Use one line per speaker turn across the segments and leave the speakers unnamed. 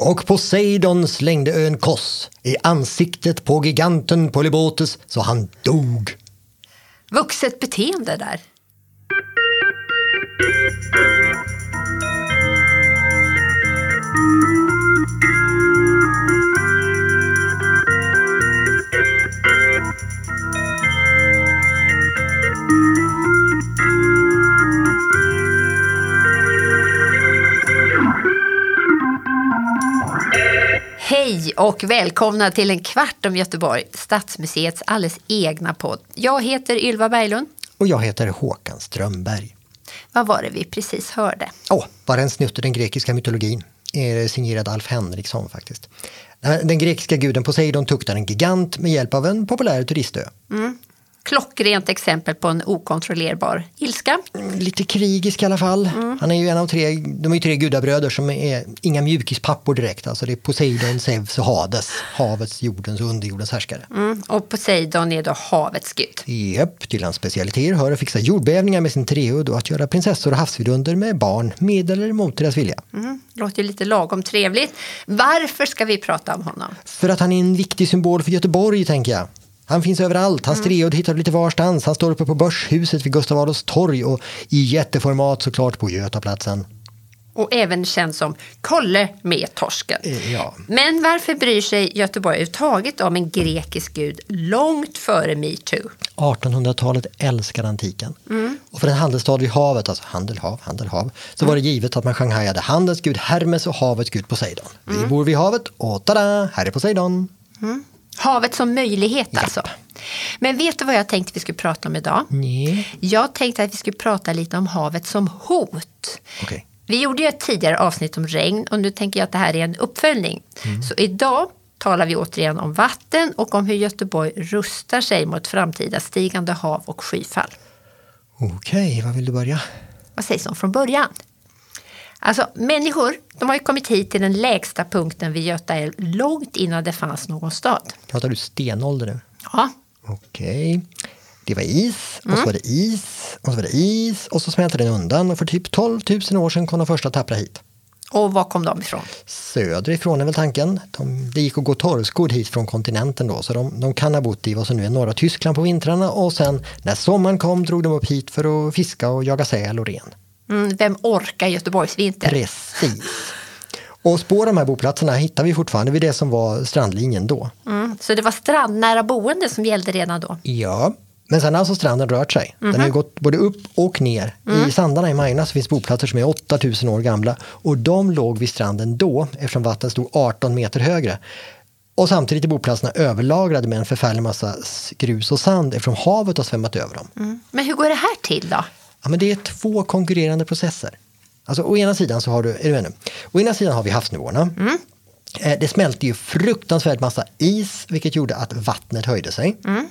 Och Poseidon slängde ön Koss i ansiktet på giganten Polybotes så han dog.
Vuxet beteende där. Hej och välkomna till en kvart om Göteborg, Stadsmuseets alldeles egna podd. Jag heter Ylva Berglund.
Och jag heter Håkan Strömberg.
Vad var det vi precis hörde?
Åh, oh, bara en snutt ur den grekiska mytologin. Är signerad Alf Henriksson faktiskt. Den grekiska guden Poseidon tuktar en gigant med hjälp av en populär turistö.
Mm klockrent exempel på en okontrollerbar ilska.
Lite krigisk i alla fall. Mm. Han är ju en av tre, de är ju tre gudabröder som är inga mjukispappor direkt. Alltså det är Poseidon, Zeus och Hades, havets, jordens och underjordens härskare.
Mm. Och Poseidon är då havets gud.
Japp, till hans specialiteter hör att fixa jordbävningar med sin treudd och att göra prinsessor och havsvidunder med barn med eller mot deras vilja.
Mm. Låter ju lite lagom trevligt. Varför ska vi prata om honom?
För att han är en viktig symbol för Göteborg, tänker jag. Han finns överallt. Hans mm. triod hittar du lite varstans. Han står uppe på Börshuset vid Gustav Adolfs torg och i jätteformat såklart på Götaplatsen.
Och även känd som Kolle med torsken.
Eh, ja.
Men varför bryr sig Göteborg överhuvudtaget om en grekisk gud långt före metoo?
1800-talet älskade antiken. Mm. Och för en handelsstad vid havet, alltså handel, hav, handel, hav, så mm. var det givet att man shanghajade handels gud Hermes och havets gud Poseidon. Vi mm. bor vid havet och tada, här är Poseidon.
Mm. Havet som möjlighet Japp. alltså. Men vet du vad jag tänkte vi skulle prata om idag?
Nej.
Jag tänkte att vi skulle prata lite om havet som hot.
Okay.
Vi gjorde ju ett tidigare avsnitt om regn och nu tänker jag att det här är en uppföljning. Mm. Så idag talar vi återigen om vatten och om hur Göteborg rustar sig mot framtida stigande hav och skyfall.
Okej, okay, vad vill du börja?
Vad sägs om från början? Alltså människor, de har ju kommit hit till den lägsta punkten vid Göta älv långt innan det fanns någon stad.
Pratar du stenålder nu?
Ja.
Okej. Okay. Det var is, och så var det is, och så var det is och så smälte den undan och för typ 12 000 år sedan kom de första tappra hit.
Och var kom de ifrån?
Söderifrån är väl tanken. De, det gick att gå torrskodd hit från kontinenten då, så de, de kan ha bott i vad som nu är norra Tyskland på vintrarna och sen när sommaren kom drog de upp hit för att fiska och jaga säl och ren.
Mm, vem orkar Göteborgsvinter?
Precis. Och spår de här boplatserna hittar vi fortfarande vid det som var strandlinjen då.
Mm, så det var strandnära boende som gällde redan då?
Ja, men sen har alltså stranden rört sig. Mm -hmm. Den har mhm. gått både upp och ner. Mm. I Sandarna i Majorna finns boplatser som är 8000 år gamla och de låg vid stranden då eftersom vattnet stod 18 meter högre. Och samtidigt är boplatserna överlagrade med en förfärlig massa grus och sand eftersom havet har svämmat över dem.
Mm. Men hur går det här till då?
Ja, men det är två konkurrerande processer. Alltså, å ena sidan så har du, är du med Å ena sidan har vi havsnivåerna. Mm. Eh, det smälte ju fruktansvärt massa is vilket gjorde att vattnet höjde sig. Mm.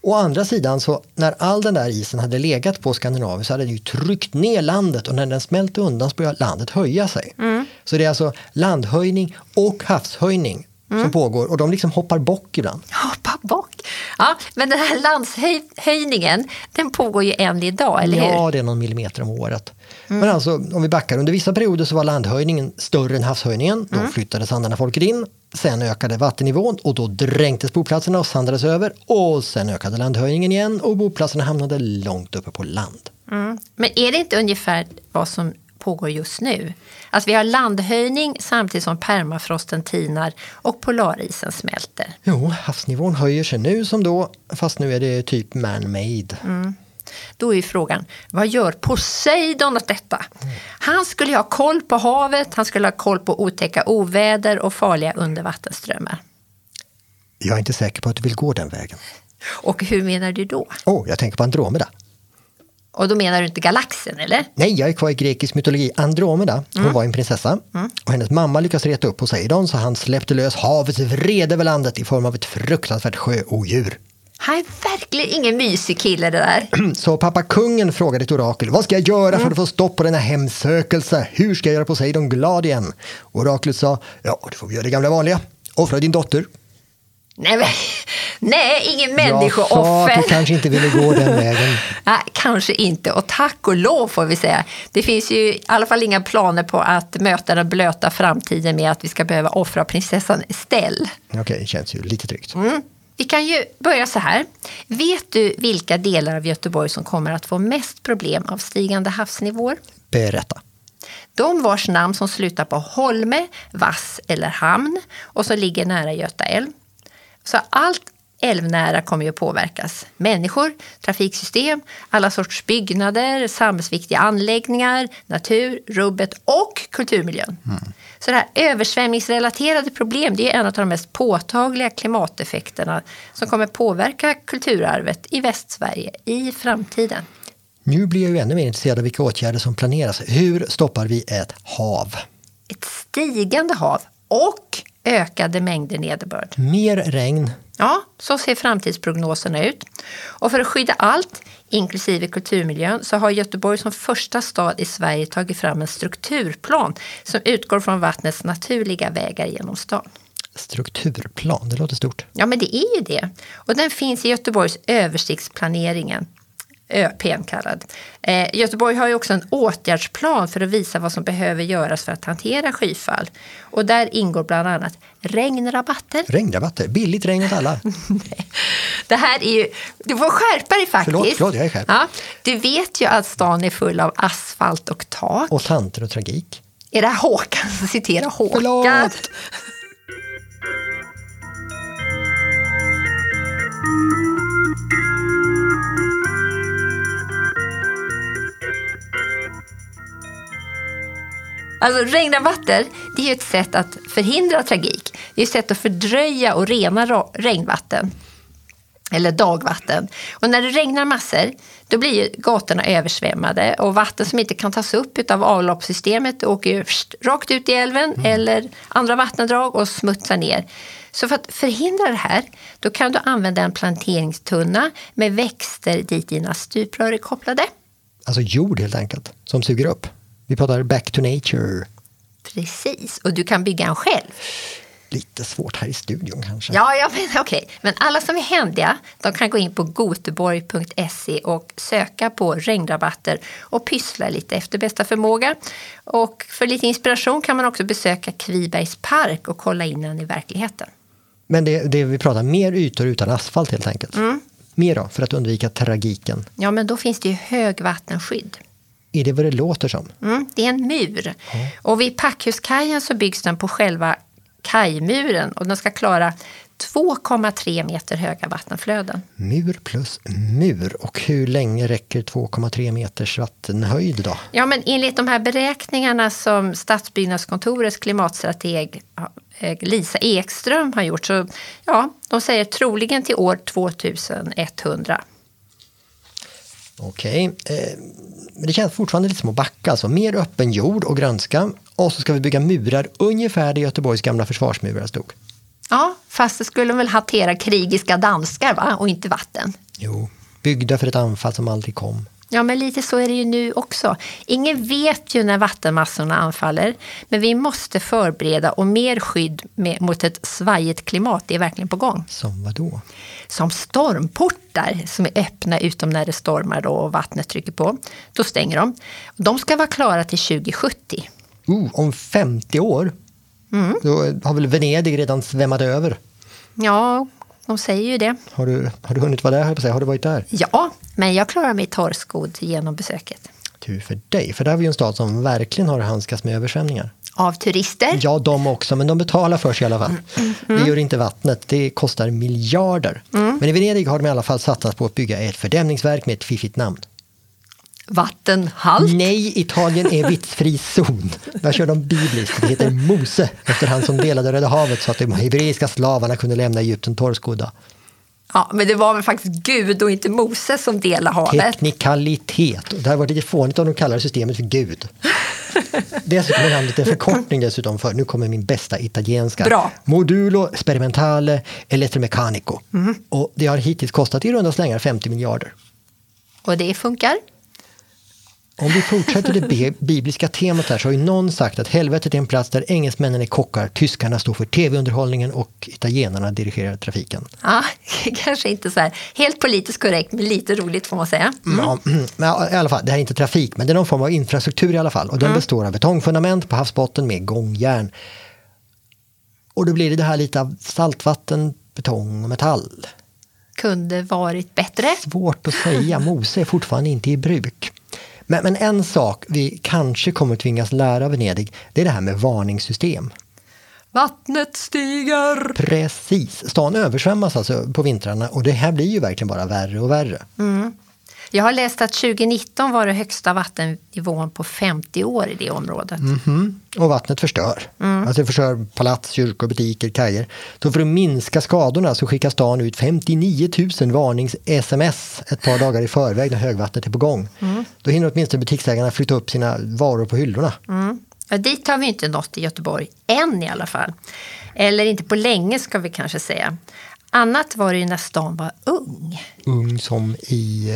Å andra sidan så när all den där isen hade legat på Skandinavien så hade den ju tryckt ner landet och när den smälte undan så började landet höja sig. Mm. Så det är alltså landhöjning och havshöjning mm. som pågår och de liksom hoppar bock ibland.
Hoppar bock? Ja, men den här landshöjningen den pågår ju än idag, eller hur?
Ja, det är någon millimeter om året. Mm. Men alltså om vi backar, under vissa perioder så var landhöjningen större än havshöjningen. Då mm. flyttade sandarna folket in. Sen ökade vattennivån och då dränktes boplatserna och sandades över. Och sen ökade landhöjningen igen och boplatserna hamnade långt uppe på land.
Mm. Men är det inte ungefär vad som pågår just nu. Alltså vi har landhöjning samtidigt som permafrosten tinar och polarisen smälter.
Jo, havsnivån höjer sig nu som då, fast nu är det typ man-made. Mm.
Då är frågan, vad gör Poseidon åt detta? Han skulle ha koll på havet, han skulle ha koll på otäcka oväder och farliga undervattensströmmar.
Jag är inte säker på att du vill gå den vägen.
Och hur menar du då?
Oh, jag tänker på Andromeda.
Och då menar du inte galaxen eller?
Nej, jag är kvar i grekisk mytologi. Andromeda, hon mm. var en prinsessa mm. och hennes mamma lyckades reta upp Poseidon så han släppte lös havets vrede över landet i form av ett fruktansvärt sjöodjur.
Han är verkligen ingen mysig kille det där.
Så pappa kungen frågade ett orakel, vad ska jag göra mm. för att få stopp på denna hemsökelse? Hur ska jag göra Poseidon glad igen? Oraklet sa, ja, du får göra det gamla vanliga. Offra din dotter.
Nej Nej, ingen
Jag sa att
människooffer.
du kanske inte ville gå den vägen.
Nej, kanske inte. Och tack och lov får vi säga. Det finns ju i alla fall inga planer på att möta den blöta framtiden med att vi ska behöva offra prinsessan Estelle.
Okej, känns ju lite tryggt.
Mm. Vi kan ju börja så här. Vet du vilka delar av Göteborg som kommer att få mest problem av stigande havsnivåer?
Berätta.
De vars namn som slutar på Holme, Vass eller Hamn och som ligger nära Göta älv. Så allt älvnära kommer ju att påverkas. Människor, trafiksystem, alla sorts byggnader, samhällsviktiga anläggningar, natur, rubbet och kulturmiljön. Så det här översvämningsrelaterade problem det är en av de mest påtagliga klimateffekterna som kommer påverka kulturarvet i Västsverige i framtiden.
Nu blir jag ju ännu mer intresserad av vilka åtgärder som planeras. Hur stoppar vi ett hav?
Ett stigande hav och ökade mängder nederbörd.
Mer regn,
Ja, så ser framtidsprognoserna ut. Och för att skydda allt, inklusive kulturmiljön, så har Göteborg som första stad i Sverige tagit fram en strukturplan som utgår från vattnets naturliga vägar genom stan.
strukturplan, det låter stort.
Ja, men det är ju det. Och den finns i Göteborgs översiktsplaneringen. ÖPn kallad. Eh, Göteborg har ju också en åtgärdsplan för att visa vad som behöver göras för att hantera skyfall. Och där ingår bland annat regnrabatter.
Regnrabatter, billigt regn åt alla.
Det här är ju, du får skärpa dig faktiskt.
Förlåt, förlåt, jag är skärpt.
Ja, du vet ju att stan är full av asfalt och tak.
Och tanter och tragik.
Är det här Håkan som citerar Håkan?
Förlåt!
Alltså regnrabatter, det är ju ett sätt att förhindra tragik. Det är ett sätt att fördröja och rena regnvatten. Eller dagvatten. Och när det regnar massor, då blir ju gatorna översvämmade och vatten som inte kan tas upp av avloppssystemet åker ju rakt ut i älven eller andra vattendrag och smutsar ner. Så för att förhindra det här, då kan du använda en planteringstunna med växter dit dina stuprör är kopplade.
Alltså jord helt enkelt, som suger upp. Vi pratar back to nature.
Precis, och du kan bygga en själv.
Lite svårt här i studion kanske.
Ja, ja men okej. Men alla som är händiga, de kan gå in på goteborg.se och söka på regnrabatter och pyssla lite efter bästa förmåga. Och för lite inspiration kan man också besöka Kvibergs park och kolla in den i verkligheten.
Men det, det vi pratar mer ytor utan asfalt helt enkelt.
Mm.
Mer då, för att undvika tragiken.
Ja, men då finns det ju högvattenskydd.
Är det vad det låter som?
Mm, det är en mur. Och vid Packhuskajen så byggs den på själva kajmuren och den ska klara 2,3 meter höga vattenflöden.
Mur plus mur. Och hur länge räcker 2,3 meters vattenhöjd då?
Ja, men enligt de här beräkningarna som Stadsbyggnadskontorets klimatstrateg eh, Lisa Ekström har gjort så ja, de säger troligen till år 2100.
Okej, eh, men det känns fortfarande lite som att backa. Alltså mer öppen jord och grönska. Och så ska vi bygga murar ungefär där Göteborgs gamla försvarsmurar stod.
Ja, fast det skulle väl hantera krigiska danskar va? och inte vatten.
Jo, byggda för ett anfall som aldrig kom.
Ja, men lite så är det ju nu också. Ingen vet ju när vattenmassorna anfaller, men vi måste förbereda och mer skydd med, mot ett svajigt klimat. Det är verkligen på gång.
Som vad då?
Som stormportar som är öppna utom när det stormar då och vattnet trycker på. Då stänger de. De ska vara klara till 2070.
Uh, om 50 år? Då har väl Venedig redan svämmat över?
Ja, de säger ju det.
Har du, har du hunnit vara där? Har du varit där?
Ja, men jag klarar mig torrskodd genom besöket.
Tur för dig, för där har vi ju en stad som verkligen har handskats med översvämningar.
Av turister.
Ja, de också, men de betalar för sig i alla fall. Det gör inte vattnet, det kostar miljarder. Men i Venedig har de i alla fall satsat på att bygga ett fördämningsverk med ett fiffigt namn.
Vattenhalt.
Nej, Italien är vitsfri zon. Där kör de bibliskt. Det heter Mose, efter han som delade Röda havet så att de hebreiska slavarna kunde lämna Egypten torrskodda.
Ja, men det var väl faktiskt Gud och inte Moses som delade havet.
Teknikalitet. Och det hade varit lite fånigt om de kallade systemet för Gud. Dessutom är namnet en förkortning dessutom för, nu kommer min bästa italienska.
Bra.
Modulo sperimentale elettromeccanico. Och det har hittills kostat i runda slängar 50 miljarder.
Och det funkar.
Om vi fortsätter det bi- bibliska temat här så har ju någon sagt att helvetet är en plats där engelsmännen är kockar, tyskarna står för tv-underhållningen och italienarna dirigerar trafiken.
Ja, kanske inte så här helt politiskt korrekt, men lite roligt får man säga.
Ja, men i alla fall, det här är inte trafik, men det är någon form av infrastruktur i alla fall. Och den består av betongfundament på havsbotten med gångjärn. Och då blir det det här lite av saltvatten, betong och metall.
Kunde varit bättre.
Svårt att säga, Mose är fortfarande inte i bruk. Men, men en sak vi kanske kommer tvingas lära av Venedig, det är det här med varningssystem.
Vattnet stiger.
Precis, stan översvämmas alltså på vintrarna och det här blir ju verkligen bara värre och värre.
Jag har läst att 2019 var det högsta vattennivån på 50 år i det området.
Mhm. Och vattnet förstör. Alltså det förstör palats, kyrkor, butiker, kajer. Så för att minska skadorna så skickar stan ut 59 000 varnings-sms ett par dagar i förväg när högvattnet är på gång. Då hinner åtminstone butiksägarna flytta upp sina varor på hyllorna.
Mm. Ja, dit har vi inte nått i Göteborg, än i alla fall. Eller inte på länge ska vi kanske säga. Annat var det ju när stan var ung.
Ung som i...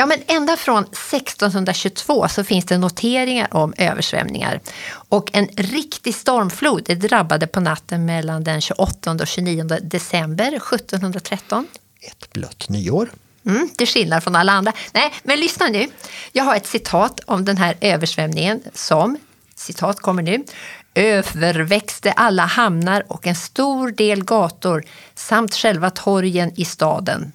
Ja, men ända från 1622 så finns det noteringar om översvämningar. Och en riktig stormflod det drabbade på natten mellan den 28 och 29 december 1713.
ett blött nyår.
Mm, till skillnad från alla andra. Nej, men lyssna nu. Jag har ett citat om den här översvämningen som, citat kommer nu, överväxte alla hamnar och en stor del gator samt själva torgen i staden.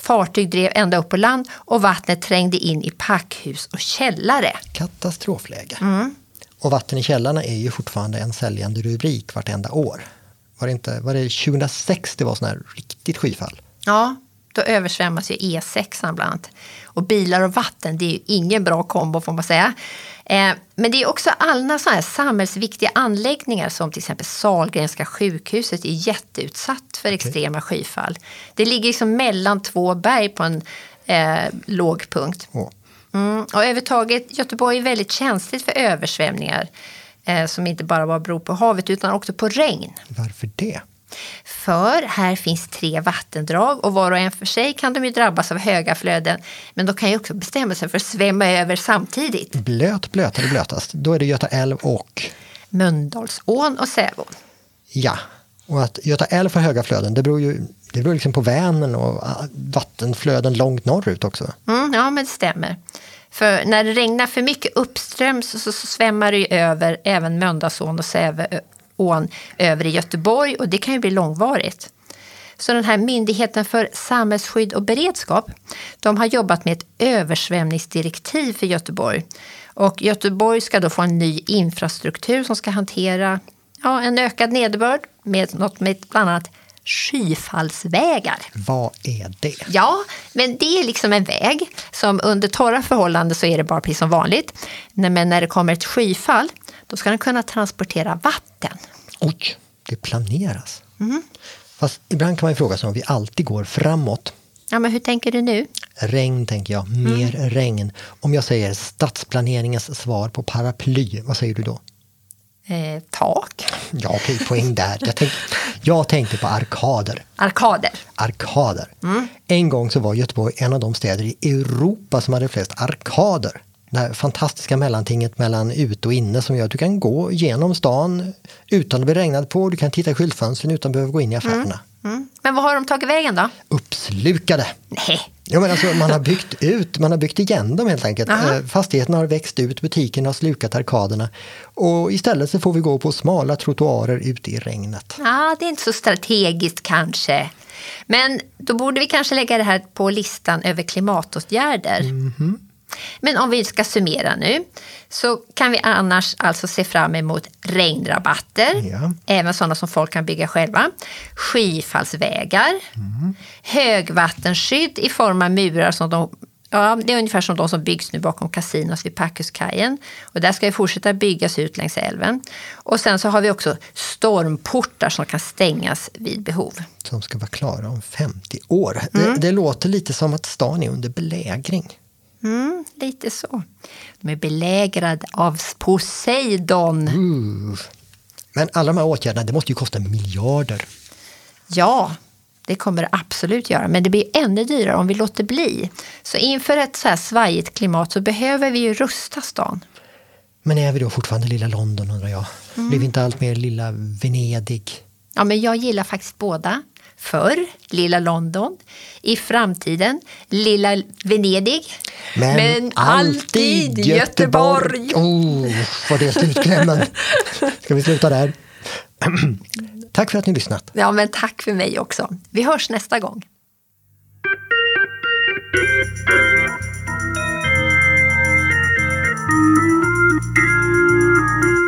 Fartyg drev ända upp på land och vattnet trängde in i packhus och källare.
Katastrofläge. Och vatten i källarna är ju fortfarande en säljande rubrik vartenda år. Var det, inte, var det 2006 det var sån här riktigt skyfall?
Ja, då översvämmas ju E6 bland annat. Och bilar och vatten, det är ju ingen bra kombo får man säga. Eh, men det är också alla sådana här samhällsviktiga anläggningar som till exempel Sahlgrenska sjukhuset är jätteutsatt för extrema skyfall. Det ligger liksom mellan två berg på en eh, låg punkt. Mm, och överhuvudtaget, Göteborg är väldigt känsligt för översvämningar eh, som inte bara bara beror på havet utan också på regn.
Varför det?
För här finns tre vattendrag och var och en för sig kan de ju drabbas av höga flöden. Men de kan ju också bestämma sig för att svämma över samtidigt.
Blöt, blötare, blötast. Då är det Göta älv och
Mölndalsån och Sävån.
ja. Och att Göta älv får höga flöden, det beror ju det beror liksom på Vänern och ah, vattenflöden långt norrut också.
Mm, ja, men det stämmer. För när det regnar för mycket uppströms så, så svämmar det över även Mölndalsån och ån över i Göteborg och det kan ju bli långvarigt. Så den här Myndigheten för samhällsskydd och beredskap, de har jobbat med ett översvämningsdirektiv för Göteborg. Och Göteborg ska då få en ny infrastruktur som ska hantera ja, en ökad nederbörd med något med bland annat skyfallsvägar.
Vad är det?
Ja, men det är liksom en väg som under torra förhållanden så är det bara precis som vanligt. Men när det kommer ett skyfall, då ska den kunna transportera vatten.
Oj, det planeras. Fast ibland kan man ju fråga sig om vi alltid går framåt.
Ja, men hur tänker du nu?
Regn tänker jag, mer regn. Om jag säger stadsplaneringens svar på paraply, vad säger du då?
Eh, tak?
Ja, okej, poäng där. Jag, tänk, jag tänkte på arkader.
Arkader?
Arkader. En gång så var Göteborg en av de städer i Europa som hade flest arkader. Det här fantastiska mellantinget mellan ute och inne som gör att du kan gå genom stan utan att bli regnad på. Du kan titta i skyltfönstren utan att behöva gå in i affärerna.
Mm. Men vad har de tagit vägen då?
Uppslukade!
Nej.
Ja, men alltså, man har byggt ut, man har byggt igen dem helt enkelt.
Aha.
Eh, Fastigheterna har växt ut, butikerna har slukat arkaderna. Och istället så får vi gå på smala trottoarer ute i regnet.
Ja, det är inte så strategiskt kanske. Men då borde vi kanske lägga det här på listan över klimatåtgärder. Men om vi ska summera nu så kan vi annars alltså se fram emot regnrabatter,
Ja.
även sådana som folk kan bygga själva, skyfallsvägar, högvattenskydd i form av murar som de Ja, det är ungefär som de som byggs nu bakom kasinot vid Packhuskajen. Och där ska ju fortsätta byggas ut längs älven. Och sen så har vi också stormportar som kan stängas vid behov.
Som ska vara klara om 50 år. Det, det låter lite som att stan är under belägring.
Mm, lite så. De är belägrade av Poseidon.
Uh. Men alla de här åtgärderna, det måste ju kosta miljarder.
Ja, Det kommer det absolut göra, men det blir ännu dyrare om vi låter bli. Så inför ett så här svajigt klimat så behöver vi ju rusta stan.
Men är vi då fortfarande lilla London undrar jag?
Mm.
Blir vi inte allt mer lilla Venedig?
Ja, men jag gillar faktiskt båda. Förr, lilla London. I framtiden, lilla Venedig. Men, alltid Göteborg.
Oh, vad det är slutklämmen. Ska vi sluta där? Tack för att ni lyssnat.
Ja, men tack för mig också. Vi hörs nästa gång.
Thank you.